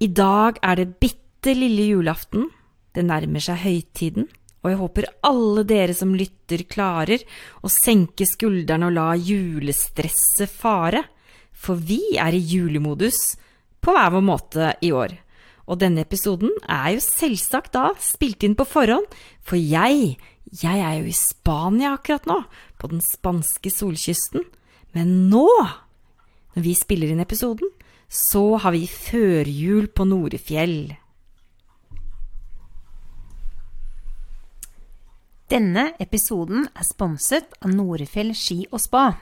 I dag er det bitte lille julaften. Det nærmer seg høytiden, og jeg håper alle dere som lytter, klarer å senke skuldrene og la julestresset fare, for vi er i julemodus på hver vår måte i år. Og denne episoden er jo selvsagt da spilt inn på forhånd, for jeg, jeg er jo i Spania akkurat nå, på den spanske solkysten. Men nå, når vi spiller inn episoden, så har vi førjul på Norefjell. Denne episoden er sponset av Norefjell ski og spa.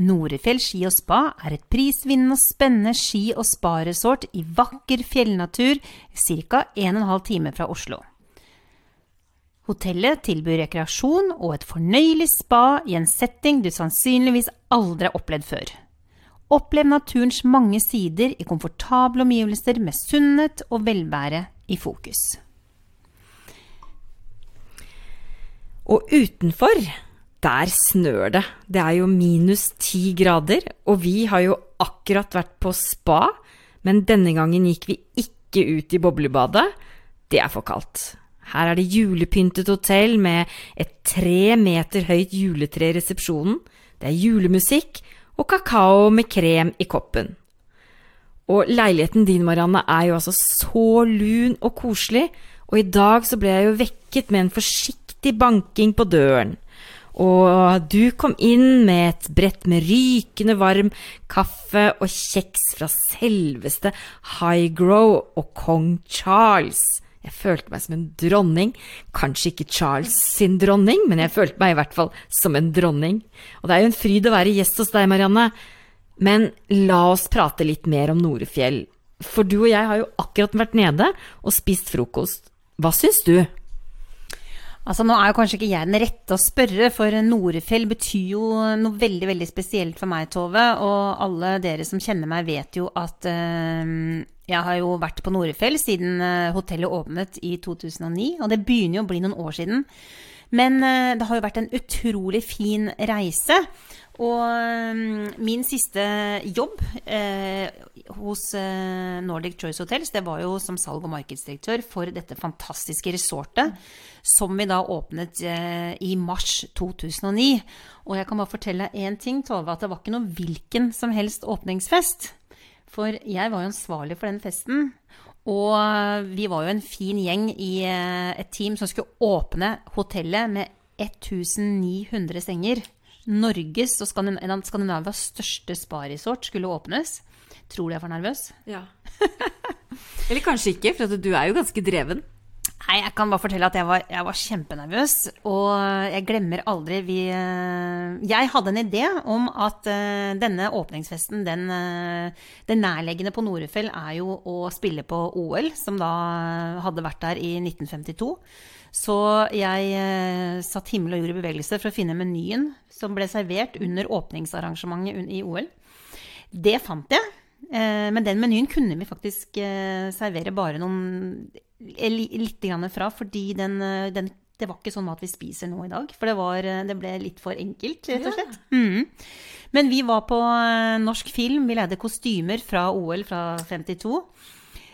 Norefjell ski og spa er et prisvinnende og spennende ski- og sparesort i vakker fjellnatur ca. 1 12 time fra Oslo. Hotellet tilbyr rekreasjon og et fornøyelig spa i en setting du sannsynligvis aldri har opplevd før. Opplev naturens mange sider i komfortable omgivelser med sunnhet og velvære i fokus. Og utenfor, der snør det. Det er jo minus ti grader, og vi har jo akkurat vært på spa, men denne gangen gikk vi ikke ut i boblebadet. Det er for kaldt. Her er det julepyntet hotell med et tre meter høyt juletre i resepsjonen. Det er julemusikk og kakao med krem i koppen. Og leiligheten din, Marianne, er jo altså så lun og koselig, og i dag så ble jeg jo vekket med en forsiktig banking på døren. Og du kom inn med et brett med rykende varm kaffe og kjeks fra selveste Highgrow og kong Charles. Jeg følte meg som en dronning. Kanskje ikke Charles sin dronning, men jeg følte meg i hvert fall som en dronning. Og det er jo en fryd å være gjest hos deg, Marianne. Men la oss prate litt mer om Norefjell. For du og jeg har jo akkurat vært nede og spist frokost. Hva syns du? Altså, nå er jo kanskje ikke jeg den rette å spørre, for Norefjell betyr jo noe veldig, veldig spesielt for meg, Tove. Og alle dere som kjenner meg, vet jo at eh, jeg har jo vært på Norefjell siden uh, hotellet åpnet i 2009. Og det begynner jo å bli noen år siden. Men eh, det har jo vært en utrolig fin reise. Og um, min siste jobb eh, hos eh, Nordic Choice Hotels, det var jo som salg- og markedsdirektør for dette fantastiske resortet, som vi da åpnet eh, i mars 2009. Og jeg kan bare fortelle én ting, Tove, at det var ikke noe hvilken som helst åpningsfest. For jeg var jo ansvarlig for den festen. Og vi var jo en fin gjeng i eh, et team som skulle åpne hotellet med 1900 senger. Norges og Skandinavias største sparesort skulle åpnes. Tror du jeg var nervøs? Ja. Eller kanskje ikke, for du er jo ganske dreven. Nei, jeg kan bare fortelle at jeg var, jeg var, kjempenervøs. Og jeg glemmer aldri vi Jeg hadde en idé om at uh, denne åpningsfesten, den, den det nærliggende på Norefjell, er jo å spille på OL, som da hadde vært der i 1952. Så jeg uh, satt himmel og jord i bevegelse for å finne menyen som ble servert under åpningsarrangementet i OL. Det fant jeg. Men den menyen kunne vi faktisk servere bare noen litt fra, fordi den, den, det var ikke sånn mat vi spiser nå i dag. For det, var, det ble litt for enkelt, rett og slett. Mm. Men vi var på norsk film. Vi leide kostymer fra OL fra 52.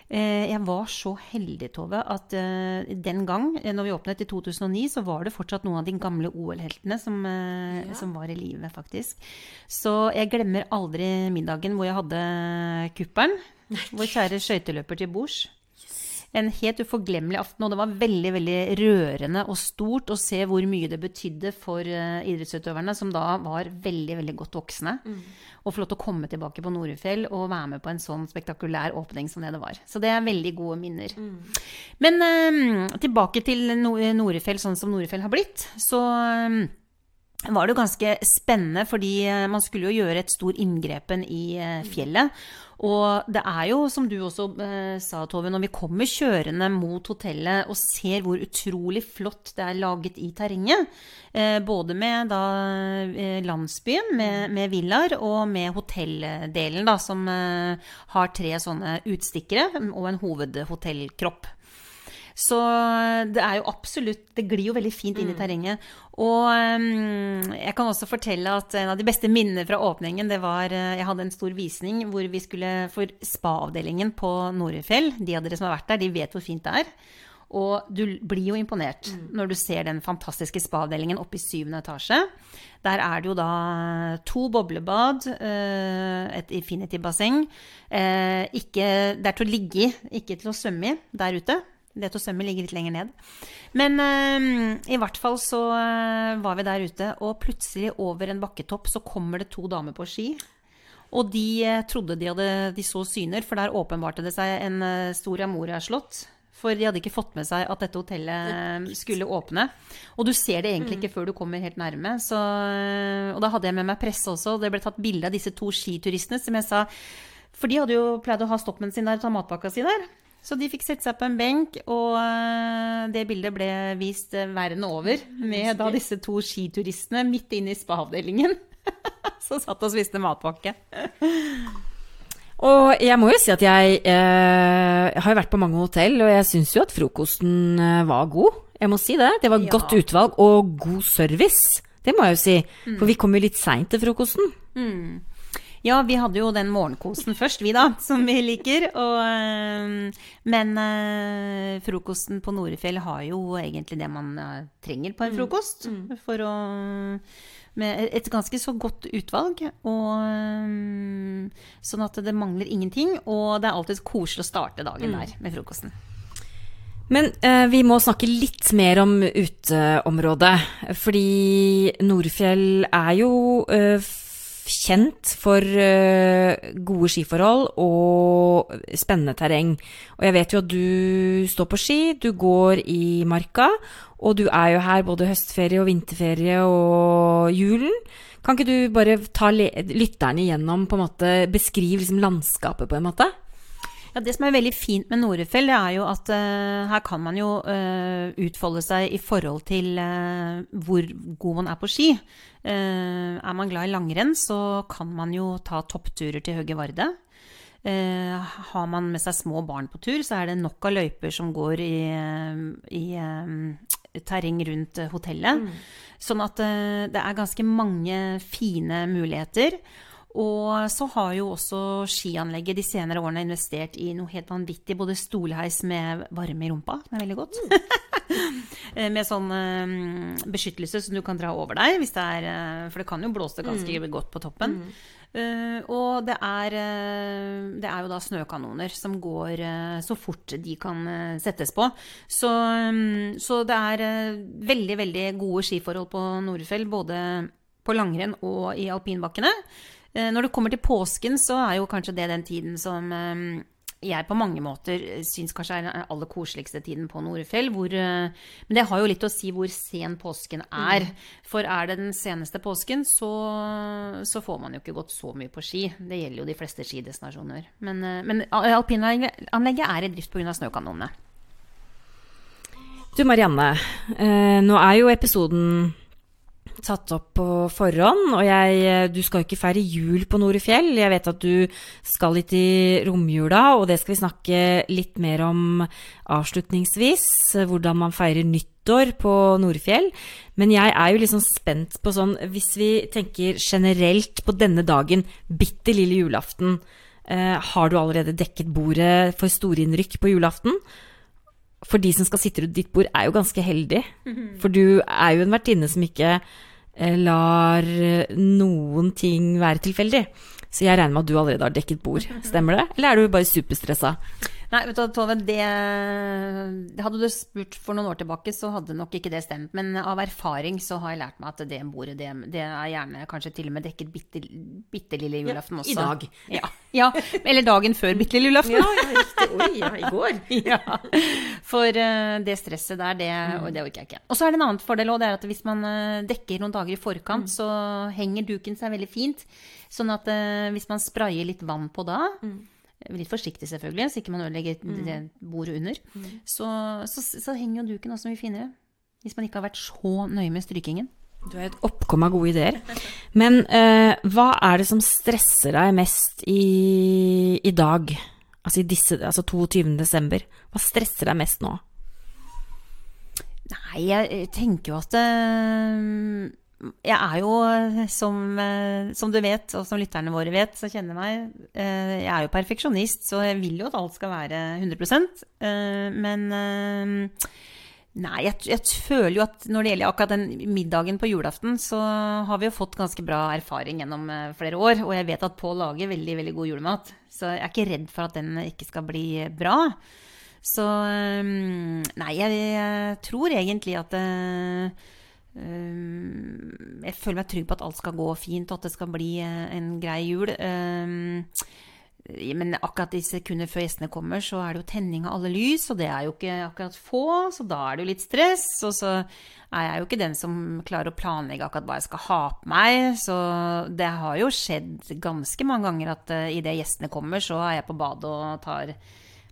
Jeg var så heldig, Tove, at den gang, når vi åpnet i 2009, så var det fortsatt noen av de gamle OL-heltene som, ja. som, var i live, faktisk. Så jeg glemmer aldri middagen hvor jeg hadde kuppelen. Vår kjære skøyteløper til bords en helt uforglemmelig aften, og det var veldig veldig rørende og stort å se hvor mye det betydde for uh, idrettsutøverne, som da var veldig veldig godt voksne. Mm. Og til å komme tilbake på Norefjell og være med på en sånn spektakulær åpning som det det var. Så det er veldig gode minner. Mm. Men uh, tilbake til Norefjell sånn som Norefjell har blitt. Så um, var det jo ganske spennende, fordi man skulle jo gjøre et stor inngrepen i fjellet. Og det er jo, som du også eh, sa, Tove, når vi kommer kjørende mot hotellet og ser hvor utrolig flott det er laget i terrenget, eh, både med da, eh, landsbyen, med, med villaer, og med hotelldelen, da, som eh, har tre sånne utstikkere og en hovedhotellkropp. Så det er jo absolutt Det glir jo veldig fint inn i terrenget. Og um, jeg kan også fortelle at en av de beste minnene fra åpningen, det var Jeg hadde en stor visning hvor vi skulle For spa-avdelingen på Norefjell, de av dere som har vært der, de vet hvor fint det er. Og du blir jo imponert mm. når du ser den fantastiske spa-avdelingen oppe i syvende etasje. Der er det jo da to boblebad, et infinity-basseng. Det er til å ligge i, ikke til å svømme i der ute. Det til å svømme ligger litt lenger ned. Men uh, i hvert fall så uh, var vi der ute, og plutselig over en bakketopp så kommer det to damer på ski. Og de uh, trodde de, hadde, de så syner, for der åpenbarte det seg en Storia Moria-slott for de hadde ikke fått med seg at dette hotellet skulle åpne. Og du ser det egentlig ikke før du kommer helt nærme. Så, og da hadde jeg med meg presse også, og det ble tatt bilde av disse to skituristene, som jeg sa For de hadde jo pleid å ha stoppen sin der og ta matpakka si der. Så de fikk sette seg på en benk, og eh, det bildet ble vist eh, verden over med da disse to skituristene midt inne i spa-avdelingen. Så satt og spiste matpakke. Og jeg må jo si at jeg, eh, har jo vært på mange hotell, og jeg syns jo at frokosten eh, var god. Jeg må si det. Det var ja. godt utvalg og god service. Det må jeg jo si. Mm. For vi kom jo litt seint til frokosten. Mm. Ja, vi hadde jo den morgenkosen først, vi da, som vi liker. Og, øh, men øh, frokosten på Norefjell har jo egentlig det man øh, trenger på en mm. frokost. Mm. For å med et ganske så godt utvalg. Og, um, sånn at det mangler ingenting. Og det er alltid koselig å starte dagen mm. der med frokosten. Men eh, vi må snakke litt mer om uteområdet. Fordi Nordfjell er jo eh, kjent for uh, gode skiforhold og spennende terreng. Og jeg vet jo at du står på ski, du går i marka, og du er jo her både høstferie og vinterferie og julen. Kan ikke du bare ta lytterne igjennom, på en måte, beskrive liksom landskapet på en måte? Ja, Det som er veldig fint med Norefjell, er jo at uh, her kan man jo uh, utfolde seg i forhold til uh, hvor god man er på ski. er man glad i langrenn, så kan man jo ta toppturer til Høge Varde. har man med seg små barn på tur, så er det nok av løyper som går i, i terreng rundt hotellet. Mm. Sånn at det er ganske mange fine muligheter. Og så har jo også skianlegget de senere årene investert i noe helt vanvittig. Både stolheis med varme i rumpa, som er veldig godt. Mm. med sånn um, beskyttelse som du kan dra over deg, hvis det er uh, For det kan jo blåse ganske mm. godt på toppen. Mm. Uh, og det er, uh, det er jo da snøkanoner som går så fort de kan settes på. Så, um, så det er veldig, veldig gode skiforhold på Norefjell, både på langrenn og i alpinbakkene. Eh, når det kommer til påsken, så er jo kanskje det den tiden som eh, jeg på mange måter syns kanskje er den aller koseligste tiden på Norefjell. Hvor, eh, men det har jo litt å si hvor sen påsken er. Mm. For er det den seneste påsken, så, så, får man jo ikke gått så mye på ski. Det gjelder jo de fleste skidestinasjoner. Men, men alpinanlegget er i drift pga. snøkanonene. Du Marianne, nå er jo episoden tatt opp på forhånd. Og jeg, du skal jo ikke feire jul på Norefjell. Jeg vet at du skal litt i romjula, og det skal vi snakke litt mer om avslutningsvis. Hvordan man feirer nyttår på Norefjell. Men jeg er jo liksom spent på sånn Hvis vi tenker generelt på denne dagen, bitte lille julaften. Eh, har du allerede dekket bordet for storinnrykk på julaften? For de som skal sitte rundt ditt bord, er jo ganske heldig. For du er jo en vertinne som ikke Eh, lar noen ting være tilfeldig. Så jeg regner med at du allerede har dekket bord, stemmer det? Eller er du bare superstressa? Nei, vet du, Tove, det Hadde du spurt for noen år tilbake, så hadde nok ikke det stemt. Men av erfaring så har jeg lært meg at det bordet, det, det er gjerne kanskje til og med dekket bitte, bitte lille julaften også. I dag. Ja, ja, eller dagen før bitte lille julaften. Ja, ja, riktig. Oi, ja, i går. ja. For uh, det stresset der, det, mm. det orker jeg ikke. Og så er det en annen fordel òg, det er at hvis man uh, dekker noen dager i forkant, mm. så henger duken seg veldig fint. Sånn at eh, hvis man sprayer litt vann på da mm Litt forsiktig, selvfølgelig, så ikke man ødelegger mm. det bordet under. Mm. Så, så, så, henger jo duken også mye finere. Hvis man ikke har vært så nøye med strykingen. Du har et oppkom av gode ideer. Men eh, hva er det som stresser deg mest i, i dag? Altså, i disse, altså 22. desember. Hva stresser deg mest nå? Nei, jeg tenker jo at eh, Jeg er jo, som, eh, som du vet, og som lytterne våre vet, som kjenner meg, eh, jeg er jo perfeksjonist, så jeg vil jo at alt skal være 100 eh, Men eh, Nei, jeg, jeg føler jo at når det gjelder akkurat den middagen på julaften, så har vi jo fått ganske bra erfaring gjennom eh, flere år. Og jeg vet at Pål lager veldig, veldig god julemat. Så jeg er ikke redd for at den ikke skal bli bra. Så eh, Nei, jeg, jeg tror egentlig at eh, eh, Jeg føler meg trygg på at alt skal gå fint, og at det skal bli eh, en grei jul. Eh, men akkurat i sekunder før gjestene kommer, så er det jo tenning av alle lys, og det er jo ikke akkurat få, så da er det jo litt stress. Og så er jeg jo ikke den som klarer å planlegge akkurat hva jeg skal ha på meg. Så det har jo skjedd ganske mange ganger at uh, idet gjestene kommer, så er jeg på badet og tar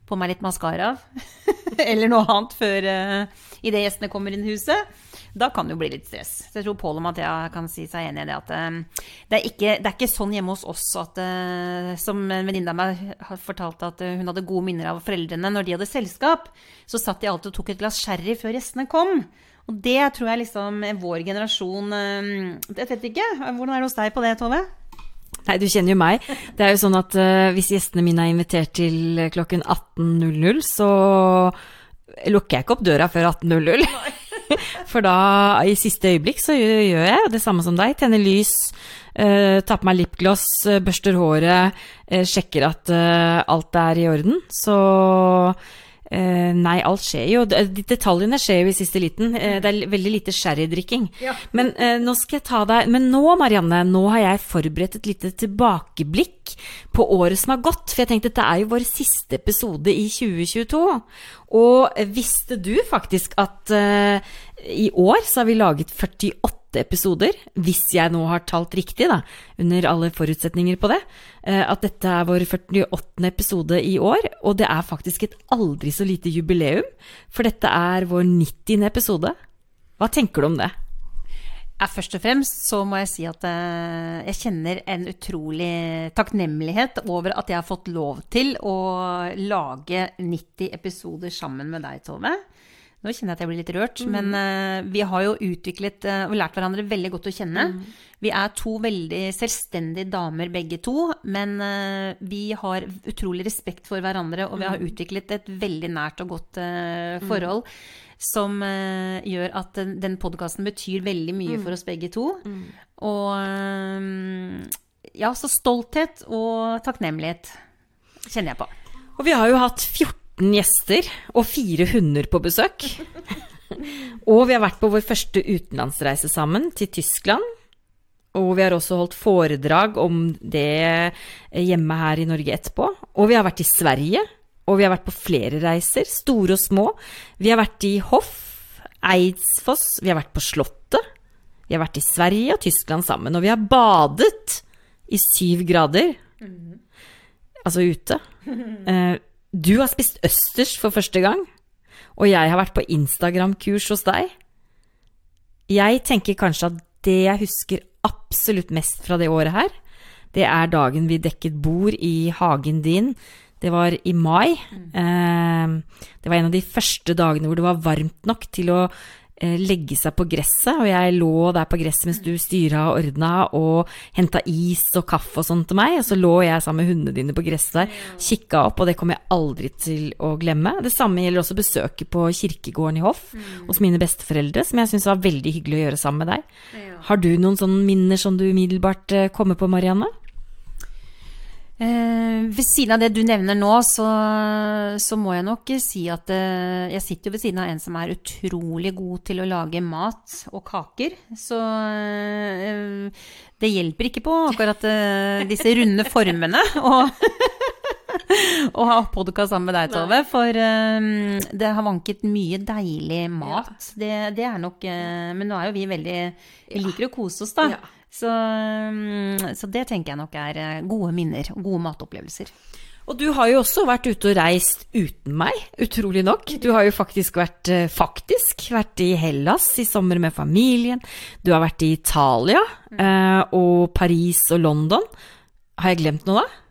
på meg litt maskara. Eller noe annet før uh, idet gjestene kommer inn i huset da kan det jo bli litt stress. Så jeg tror Pål og Mathea kan si seg enig i det at um, det, er ikke, det, er ikke, sånn hjemme hos oss at uh, Som en venninne av meg har fortalt at uh, hun hadde gode minner av foreldrene når de hadde selskap. Så satt de alltid og tok et glass sherry før gjestene kom. Og det tror jeg liksom vår generasjon um, Jeg vet ikke. Hvordan er det hos deg på det, Tove? Nei, du kjenner jo meg. Det er jo sånn at uh, hvis gjestene mine er invitert til klokken 18.00, så lukker jeg ikke opp døra før 18.00. For da, i siste øyeblikk, så gjør jeg det samme som deg. Tenner lys, uh, tar på meg lipgloss, uh, børster håret, uh, sjekker at alt er i orden. Så nei, alt skjer jo. Detaljene skjer jo i siste liten. det er veldig lite sherrydrikking. Ja. Men nå skal jeg ta deg Men nå, Marianne, nå har jeg forberedt et lite tilbakeblikk på året som har gått. For jeg tenkte dette er jo vår siste episode i 2022. Og visste du faktisk at i år så har vi laget 48 episoder, hvis jeg nå har talt riktig, da, under alle forutsetninger på det, uh, at dette er vår 48. episode i år, og det er faktisk et aldri så lite jubileum, for dette er vår 90. episode. Hva tenker du om det? Ja, først og fremst så må jeg si at uh, jeg kjenner en utrolig takknemlighet over at jeg har fått lov til å lage 90 episoder sammen med deg, Tove. Nå kjenner jeg at jeg blir litt rørt, mm. men uh, vi har jo utviklet uh, og lært hverandre veldig godt å kjenne. Mm. Vi er to veldig selvstendige damer begge to, men vi har utrolig respekt for hverandre, og vi har mm. utviklet et veldig nært og godt mm. forhold som uh, gjør at den, den podkasten betyr veldig mye mm. for oss begge to. Og ja, så stolthet og takknemlighet kjenner jeg på. Og vi har jo hatt 14 gjester og fire hunder på besøk. og vi har vært på vår første utenlandsreise sammen, til Tyskland. Og vi har også holdt foredrag om det hjemme her i Norge etterpå. Og vi har vært i Sverige og vi har vært på flere reiser, store og små. Vi har vært i Hoff, Eidsfoss, vi har vært på Slottet. Vi har vært i Sverige og Tyskland sammen, og vi har badet i syv grader. Mm. Altså ute. Eh, du har spist østers for første gang, og jeg har vært på Instagram-kurs hos deg. Jeg tenker kanskje at det jeg husker absolutt mest fra det året her, det er dagen vi dekket bord i hagen din det var i mai. Mm. det var en av de første dagene hvor det var varmt nok til å eh, legge seg på gresset, og jeg lå der på gresset mens du styra og ordna og henta is og kaffe og sånn til meg, og så lå jeg sammen med hundene dine på gresset der, kikka opp, og det kommer jeg aldri til å glemme. Det samme gjelder også besøket på kirkegården i Hoff mm. hos mine besteforeldre, som jeg syns var veldig hyggelig å gjøre sammen med deg. Har du noen sånne minner som du umiddelbart eh, kommer på, Marianne? Eh, ved siden av det du nevner nå, så, så må jeg nok si at eh, jeg sitter jo ved siden av en som er utrolig god til å lage mat og kaker. Så eh, det hjelper ikke på akkurat eh, disse runde formene å ha podkast sammen med deg, Tove. For um, det har vanket mye deilig mat. Ja. Det, det, er nok uh, Men nå er jo vi veldig Vi liker å kose oss, da. Ja. Så, mm, så, det tenker jeg nok er eh, gode minner og gode matopplevelser. Og du har jo også vært ute og reist uten meg, utrolig nok. Du har jo faktisk vært, eh, faktisk vært i Hellas i sommer med familien. Du har vært i Italia mm. og Paris og London. Har jeg glemt noe da?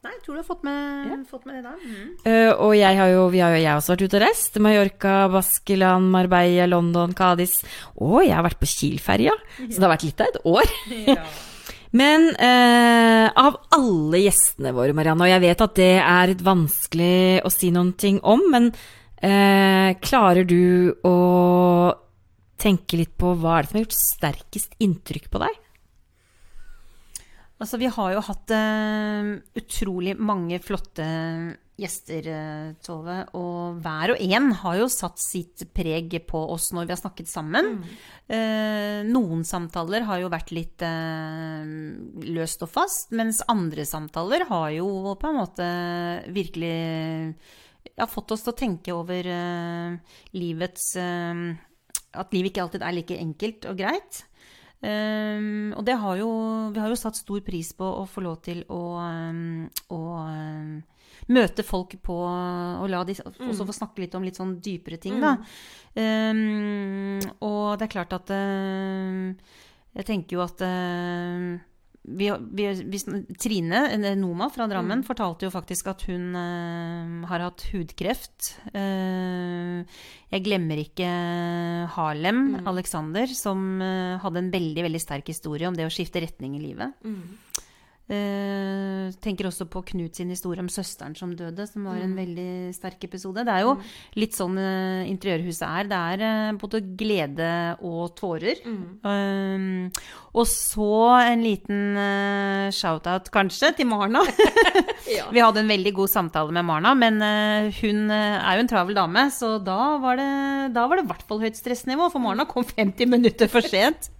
Nei, jeg tror du har fått med, fått med det da. Mm. Uh, og jeg har jo, vi har jo jeg også vært ute og reist. Mallorca, Baskeland, Marbella, London, Cádiz. Og jeg har vært på Kiel-ferja. Så det har vært litt av et år. Men uh, av alle gjestene våre, Marianne, og jeg vet at det er vanskelig å si noen ting om, men uh, klarer du å tenke litt på hva er det som har gjort sterkest inntrykk på deg? Altså, vi har jo hatt uh, utrolig mange flotte gjester, eh, Tove. Og hver og en har jo satt sitt preg på oss når vi har snakket sammen. Eh, noen samtaler har jo vært litt løst og fast, mens andre samtaler har jo på en måte virkelig ja, fått oss til å tenke over livets At livet ikke alltid er like enkelt og greit. Um, og det har jo Vi har jo satt stor pris på å få lov til å, um, å um, møte folk på Og la de også få snakke litt om litt sånn dypere ting, da. og det er klart at Jeg tenker jo at vi, vi, vi, Trine Noma fra Drammen mm. fortalte jo faktisk at hun uh, har hatt hudkreft. Uh, jeg glemmer ikke Harlem mm. Alexander, som uh, hadde en veldig veldig sterk historie om det å skifte retning i livet. Mm. Uh, tenker også på Knut sin historie om søsteren som døde, som var en mm. veldig sterk episode. Det er jo mm. litt sånn uh, interiørhuset er. Det er uh, både glede og tårer. Mm. og så en liten shout-out, kanskje, til Marna. ja. Vi hadde en veldig god samtale med Marna, men hun er jo en travel dame, så da var det, da var det i hvert fall høyt stressnivå, for Marna kom 50 minutter for sent.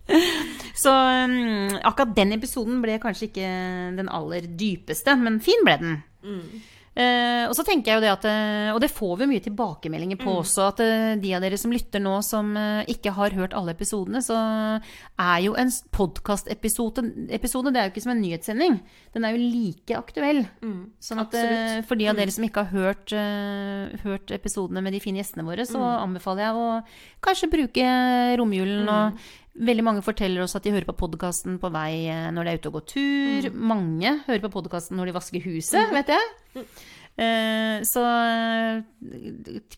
Så um, akkurat den episoden ble kanskje ikke den aller dypeste, men fin ble den. Mm. Uh, og så tenker jeg jo det at uh, Og det får vi mye tilbakemeldinger på mm. også. At uh, de av dere som lytter nå, som ikke har hørt alle episodene, så er jo en podkastepisode Det er jo ikke som en nyhetssending. Den er jo like aktuell. Mm. Sånn at for de av dere mm. som ikke har hørt, hørt, episodene med de fine gjestene våre, så mm. anbefaler jeg å kanskje bruke romjulen og mm. Veldig mange forteller oss at de hører på podkasten på vei eh, når de er ute og går tur. Mm. Mange hører på podkasten når de vasker huset, mm. vet jeg. Uh, så uh,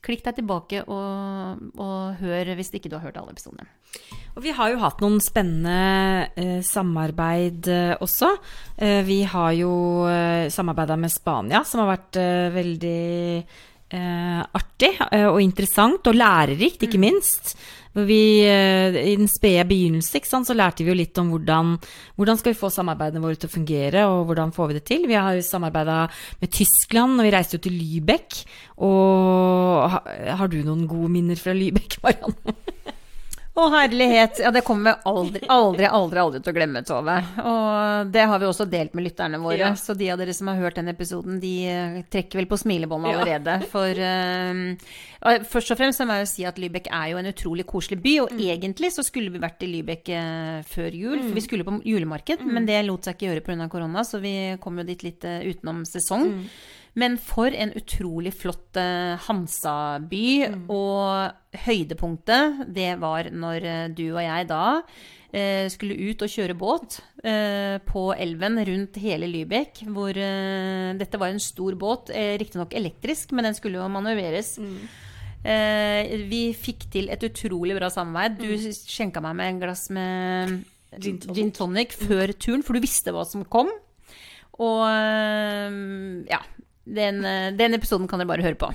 klikk deg tilbake og, og, hør hvis ikke du har hørt alle episodene. Og vi har jo hatt noen spennende uh, samarbeid også. vi har jo uh, samarbeida med Spania, som har vært veldig artig og interessant og lærerikt, ikke mm. Minst. Vi, eh, I den spede begynnelse sant, så lærte vi jo litt om hvordan, hvordan skal vi få samarbeidene våre til å fungere, og hvordan får vi det til. Vi har samarbeida med Tyskland, og vi reiste jo til Lübeck. Og har, har du noen gode minner fra Lübeck, Marianne? Å, herlighet. Ja, det kommer vi aldri, aldri, aldri, aldri til å glemme, Tove. Og det har vi også delt med lytterne våre. Ja. Så de av dere som har hørt den episoden, de eh, trekker vel på smilebåndet allerede. Ja. For uh, først og fremst så må jeg jo si at Lybekk er jo en utrolig koselig by. Og mm. egentlig så skulle vi vært i Lybekk uh, før jul, mm. vi skulle på julemarked. Mm. Men det lot seg ikke gjøre pga. korona, så vi kom jo dit litt uh, utenom sesong. Mm. Men for en utrolig flott uh, Hansa-by. Mm. Og høydepunktet, det var når uh, du og jeg da uh, skulle ut og kjøre båt på elven rundt hele Lybekk. Hvor dette var en stor båt, uh, riktignok elektrisk, men den skulle jo manøvreres. Mm. vi fikk til et utrolig bra samarbeid. Du mm. skjenka meg med en glass med gin tonic. gin tonic før turen, for du visste hva som kom. Og ja, den, eh, den, episoden kan dere bare høre på.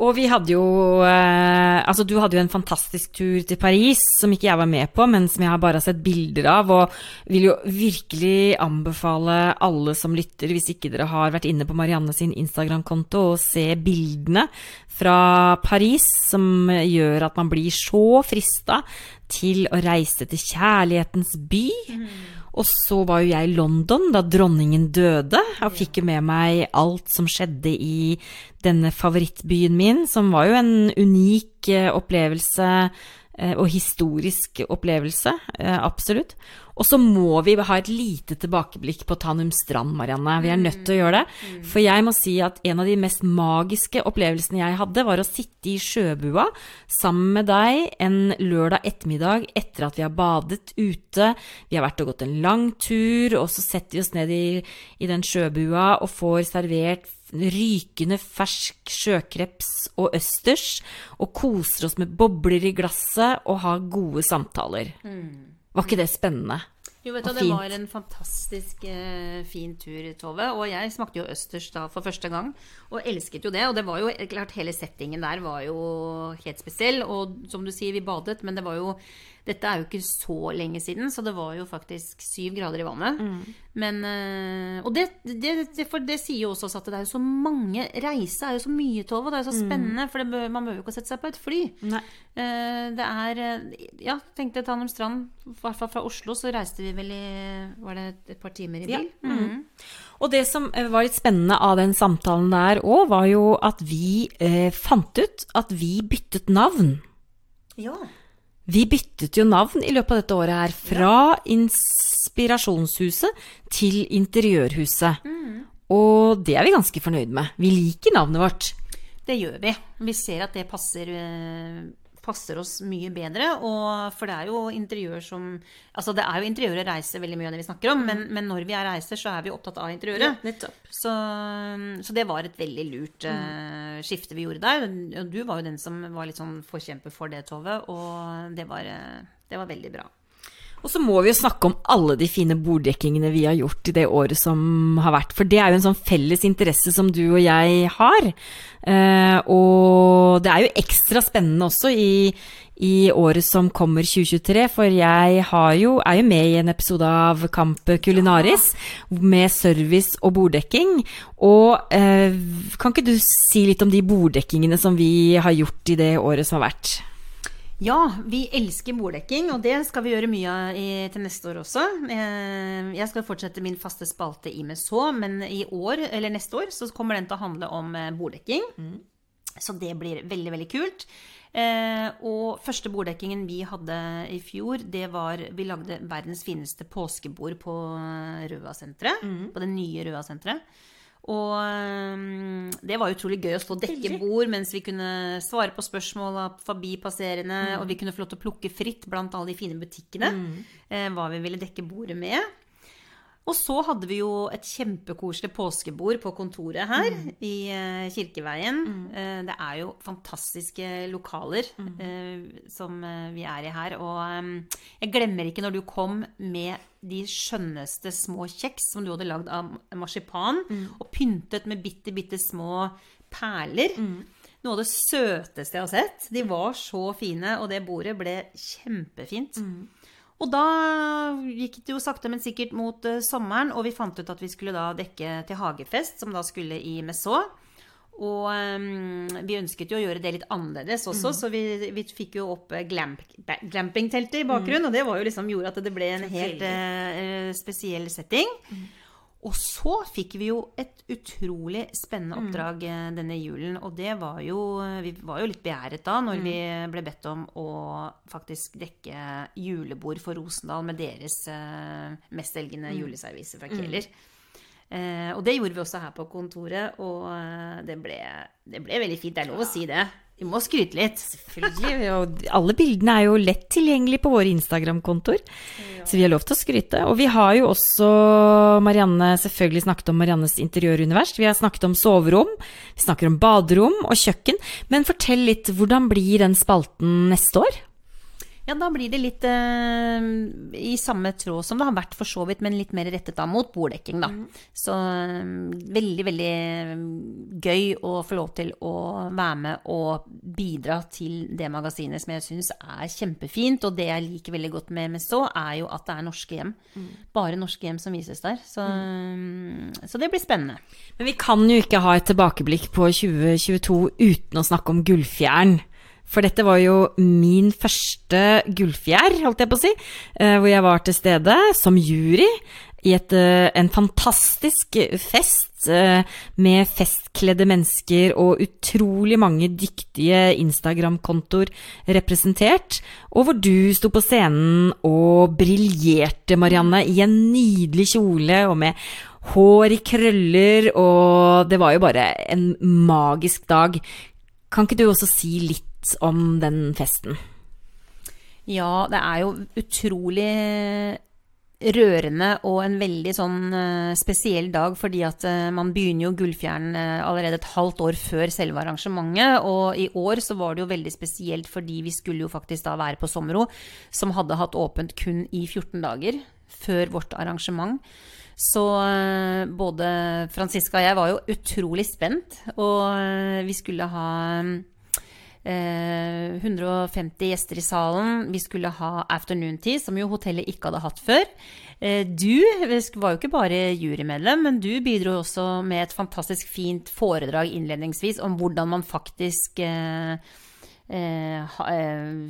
Og vi hadde jo eh, Altså, du hadde jo en fantastisk tur til Paris som ikke jeg var med på, men som jeg har bare sett bilder av, og vil jo virkelig anbefale alle som lytter, hvis ikke dere har vært inne på Marianne sin Instagram-konto å se bildene fra Paris, som gjør at man blir så frista til å reise til kjærlighetens by. Mm. Og så var jo jeg i London da dronningen døde, og fikk jo med meg alt som skjedde i denne favorittbyen min, som var jo en unik eh, opplevelse og historisk opplevelse. eh, Absolutt. Og så må vi ha et lite tilbakeblikk på Tanum Strand, Marianne. Vi er nødt til å gjøre det. For jeg må si at en av de mest magiske opplevelsene jeg hadde, var å sitte i sjøbua sammen med deg en lørdag ettermiddag etter at vi har badet ute. Vi har vært og gått en lang tur, og så setter vi oss ned i, i den sjøbua og får servert rykende fersk sjøkreps og østers, og koser oss med bobler i glasset og har gode samtaler. Var ikke det spennende? Jo, vet du, det var en fantastisk eh, fin tur, Tove. Og jeg smakte jo østers da for første gang, og elsket jo det. Og det var jo klart, hele settingen der var jo helt spesiell. Og som du sier, vi badet, men det var jo Dette er jo ikke så lenge siden, så det var jo faktisk syv grader i vannet. Men eh, Og det, det, det, for det sier jo også oss at det er jo så mange Reise er jo så mye, Tove. Det er jo så spennende, for det, bør- man behøver jo ikke å sette seg på et fly. Nei. Eh, Det er eh, Ja, tenkte Tanum Strand. I hvert fall fra Oslo så reiste vi vel i Var det et par timer i Ja. bil? Mhm. Og det som var litt spennende av den samtalen der òg, var jo at vi eh, fant ut at vi byttet navn. Ja. Vi byttet jo navn i løpet av dette året her, fra Inspirasjonshuset til Interiørhuset. Og det er vi ganske fornøyd med. Vi liker navnet vårt. Det gjør vi. Vi ser at det passer, eh, passer oss mye bedre. Og for det er jo interiør som Altså det er jo interiør og reise veldig mye av det vi snakker om, men, men når vi er reiser, så er vi opptatt av interiøret. nettopp. Så, så det var et veldig lurt uh, skifte vi gjorde der. Og du var jo den som var litt sånn forkjemper for det, Tove. Og det var, eh, det var veldig bra. Og så må vi jo snakke om alle de fine borddekkingene vi har gjort i det året som har vært. For det er jo en sånn felles interesse som du og jeg har. Eh, og det er jo ekstra spennende også i, i året som kommer 2023, for jeg jo, er jo med i en episode av Kamp Kulinaris med service og borddekking. Og eh, kan ikke du si litt om de borddekkingene som vi har gjort i det året som har vært? Ja, vi elsker borddekking, og det skal vi gjøre mye av i, til neste år også. Eh, Jeg skal fortsette min faste spalte i med så, men i år, eller neste år, så kommer den til å handle om borddekking. Mm. Så det blir veldig, veldig kult. Eh, og første borddekkingen vi hadde i fjor, det var Vi lagde verdens fineste påskebord på eh, Røa-senteret. På det nye Røa-senteret. Og det var utrolig gøy å stå og dekke bord mens vi kunne svare på spørsmål av forbipasserende, og vi kunne få lov til å plukke fritt blant alle de fine butikkene mm. hva vi ville dekke bordet med. Og så hadde vi jo et kjempekoselig påskebord på kontoret her i eh, Kirkeveien. Mm. det er jo fantastiske lokaler mm. som eh, vi er i her. Og eh, jeg glemmer ikke når du kom med de skjønneste små kjeks som du hadde lagd av marsipan, og pyntet med bitte, bitte små perler. Noe av det søteste jeg har sett. De var så fine, og det bordet ble kjempefint. Og da gikk det jo sakte, men sikkert mot eh, sommeren, og vi fant ut at vi skulle da dekke til hagefest, som da skulle i Messot. Og um, vi ønsket jo å gjøre det litt annerledes også, så vi, vi fikk jo opp eh, glamp, glampingteltet i bakgrunnen, og det var jo liksom gjorde at det ble en helt uh, spesiell setting. Og så fikk vi jo et utrolig spennende oppdrag mm. denne julen. Og det var jo Vi var jo litt begjæret da når vi ble bedt om å faktisk dekke julebord for Rosendal med deres eh, mestselgende mm. juleservise fra Kjeller. Eh, og det gjorde vi også her på kontoret, og eh, det, ble, det ble veldig fint. Det er lov å si det. Vi må skryte litt. Selvfølgelig. Og alle bildene er jo lett tilgjengelige på våre Instagram-kontoer, så vi har lov til å skryte. Og vi har jo også Marianne selvfølgelig snakket om Mariannes interiørunivers. Vi har snakket om soverom, vi snakker om baderom og kjøkken. Men fortell litt, hvordan blir den spalten neste år? Ja, da blir det litt eh, i samme tråd som det har vært for så vidt, men litt mer rettet da mot borddekking, da. Så eh, veldig, veldig gøy å få lov til å være med og bidra til det magasinet som jeg syns er kjempefint. Og det jeg liker veldig godt med Messot, er jo at det er norske hjem. Bare norske hjem som vises der. Så, så det blir spennende. Men vi kan jo ikke ha et tilbakeblikk på 2022 uten å snakke om Gullfjern. For dette var jo min første gullfjær, holdt jeg på å si, eh, hvor jeg var til stede som jury i et, eh, en fantastisk fest eh, med festkledde mennesker og utrolig mange dyktige Instagram-kontoer representert, og hvor du sto på scenen og briljerte, Marianne, i en nydelig kjole og med hår i krøller, og det var jo bare en magisk dag. Kan ikke du også si litt om den festen? Ja, det er jo utrolig rørende og en veldig sånn uh, spesiell dag, fordi at uh, man begynner jo Gullfjern uh, allerede et halvt år før selve arrangementet. Og i år så var det jo veldig spesielt fordi vi skulle jo faktisk da være på Sommero, som hadde hatt åpent kun i 14 dager før vårt arrangement. Så både Franziska og jeg var jo utrolig spent, og vi skulle ha 150 eh, gjester i salen. Vi skulle ha afternoon tea, som jo hotellet ikke hadde hatt før. Eh, du var jo ikke bare jurymedlem, men du bidro også med et fantastisk fint foredrag innledningsvis om hvordan man faktisk eh,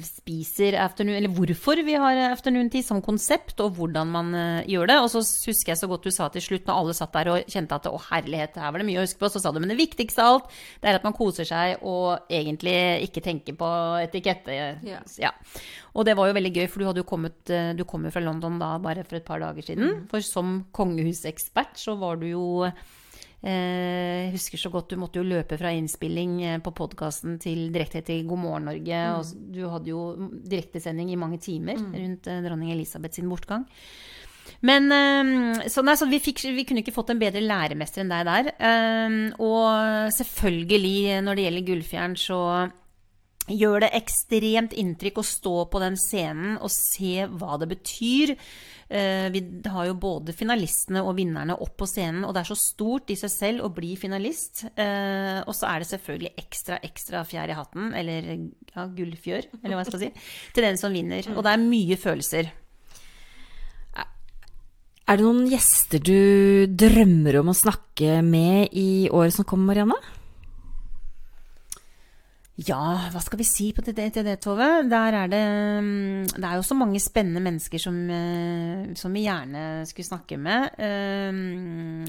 spiser afternoon Eller hvorfor vi har afternoon tea som konsept, og hvordan man eh, gjør det. Og så husker jeg så godt du sa til slutt, når alle satt der og kjente at å herlighet, her var det mye å huske på, så sa du men det viktigste av alt, det er at man koser seg og egentlig ikke tenker på etikette. Ja. ja. Og det var jo veldig gøy, for du hadde jo kommet Du kom jo fra London da bare for et par dager siden. Mm. For som kongehusekspert så var du jo jeg eh, husker så godt du måtte jo løpe fra innspilling eh, på podkasten til direkte til God morgen Norge. Mm. Og du hadde jo direktesending i mange timer mm. rundt eh, dronning Elisabeth sin bortgang. Men så, nei, så vi, fikk, vi, kunne ikke fått en bedre læremester enn deg der. Og selvfølgelig, når det gjelder Gullfjern, så gjør det ekstremt inntrykk å stå på den scenen og se hva det betyr. Eh, vi har jo både finalistene og vinnerne opp på scenen, og det er så stort i seg selv å bli finalist. Eh, og så er det selvfølgelig ekstra, ekstra fjær i hatten, eller ja, gullfjør, eller hva jeg skal si, til den som vinner. Og det er mye følelser. Er det noen gjester du drømmer om å snakke med i året som kommer, Marianne? Ja, hva skal vi si på det, til det Tove? Der er det mm, Det er jo så mange spennende mennesker som, eh, som vi gjerne skulle snakke med. Um,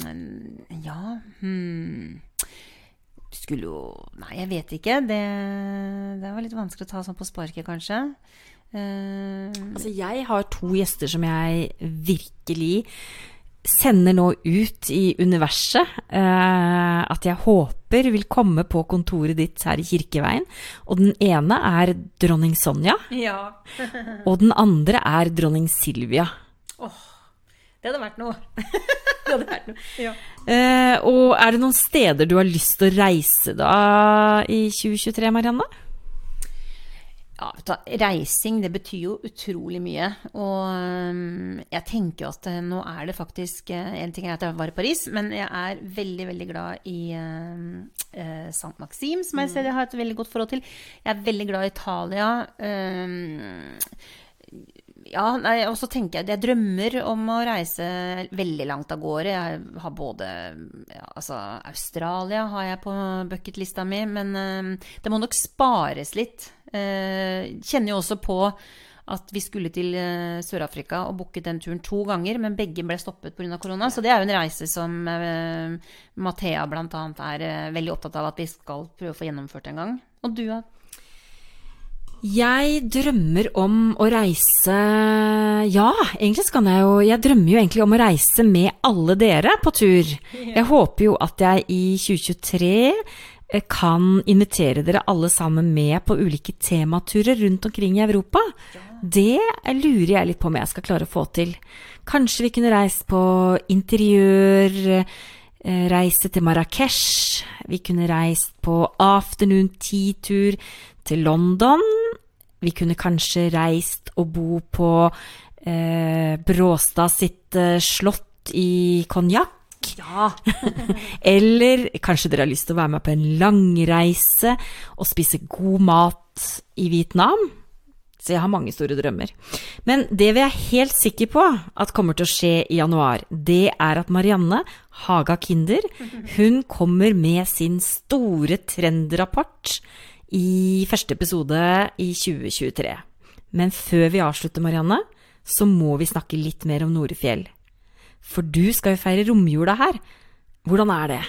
ja hmm. Skulle jo Nei, jeg vet ikke. Det, det var litt vanskelig å ta sånn på sparket, kanskje. Uh, altså, jeg har to gjester som jeg virkelig sender nå ut i universet eh, at jeg håper vil komme på kontoret ditt her i Kirkeveien. Og den ene er dronning Sonja. Ja. og den andre er dronning Silvia. Oh, det hadde vært noe. det hadde vært noe. Ja. Eh, og er det noen steder du har lyst til å reise da i 2023, Marianne? Ja, reising, det betyr jo utrolig mye. Og um, jeg tenker at uh, nå er det faktisk uh, En ting er at jeg var i Paris, men jeg er veldig, veldig glad i uh, uh St. Maxim, som jeg jeg har et veldig godt forhold til. Jeg er veldig glad i Italia. Uh, ja, og så tenker jeg Jeg drømmer om å reise veldig langt av gårde. Jeg har både ja, Altså, Australia har jeg på bucketlista mi, men uh, det må nok spares litt. Uh, kjenner jo også på at vi skulle til uh, Sør-Afrika og booket den turen to ganger, men begge ble stoppet pga. korona. Så det er jo en reise som uh, Mathea bl.a. er veldig opptatt av at vi skal prøve å få gjennomført en gang. Og du, jeg drømmer om å reise Ja, egentlig så kan jeg jo Jeg drømmer jo egentlig om å reise med alle dere på tur. Jeg håper jo at jeg i 2023 eh, kan invitere dere alle sammen med på ulike tematurer rundt omkring i Europa. Det lurer jeg litt på om jeg skal klare å få til. Kanskje vi kunne reist på interiør, eh, reise til Marrakech. Vi kunne reist på afternoon tea-tur til London. Vi kunne kanskje reist og bo på eh, Bråstad sitt eh, slott i Konjakk. Ja. Eller kanskje dere har lyst til å være med på en langreise og spise god mat i Vietnam? Så jeg har mange store drømmer. Men det vi er helt sikre på at kommer til å skje i januar, det er at Marianne Haga Kinder, hun kommer med sin store trendrapport i første episode i 2023. Men før vi avslutter, Marianne, så må vi snakke litt mer om Norefjell. For du skal jo feire romjula her. Hvordan er det?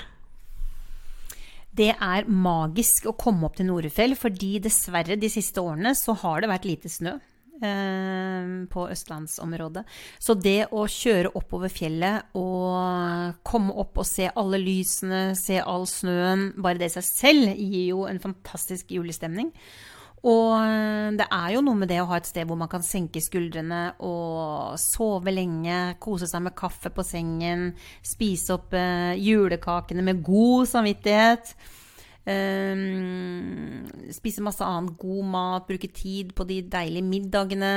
Det er magisk å komme opp til Norefjell, fordi dessverre de siste årene så har det vært lite snø eh, på østlandsområdet. Så det å kjøre oppover fjellet og komme opp og se alle lysene, se all snøen, bare det i seg selv gir jo en fantastisk julestemning. Og eh, det er jo noe med det å ha et sted hvor man kan senke skuldrene og sove lenge, kose seg med kaffe på sengen, spise opp eh, julekakene med god samvittighet. Um, spise masse annen god mat, bruke tid på de deilige middagene.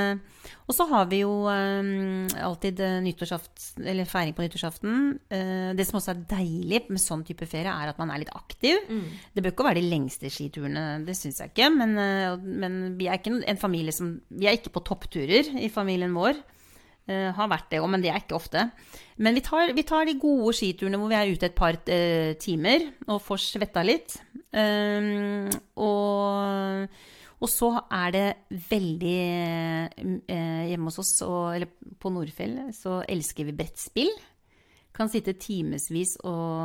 Og så har vi jo um, alltid eller feiring på nyttårsaften. Uh, det som også er deilig med sånn type ferie, er at man er litt aktiv. Mm. Det bør ikke være de lengste skiturene, det syns jeg ikke. Men, uh, men, vi er ikke en familie som Vi er ikke på toppturer i familien vår. Uh, har vært det òg, men det er ikke ofte. Men vi tar, vi tar, de gode skiturene hvor vi er ute et par uh, timer og får svetta litt. Um, og, og, så er det veldig uh, Hjemme hos oss, og, eller på Nordfjell, så elsker vi brettspill. Kan sitte timevis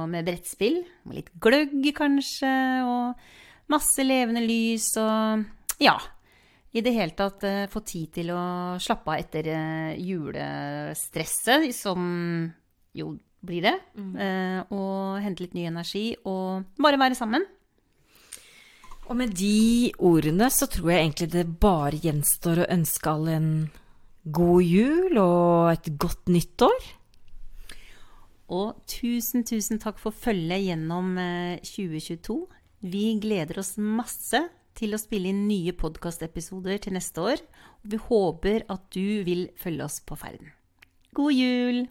med brettspill. med litt gløgg, kanskje. Og masse levende lys og Ja i det hele tatt uh, få tid til å slappe av etter uh, julestresset, som jo blir det. Mm. Uh, og hente litt ny energi og bare være sammen. Og med de ordene så tror jeg egentlig det bare gjenstår å ønske alle en god jul og et godt nyttår. Og tusen, tusen takk for følget gjennom 2022. Vi gleder oss masse til å spille inn nye podkastepisoder til neste år. Og vi håper at du vil følge oss på ferden. God jul!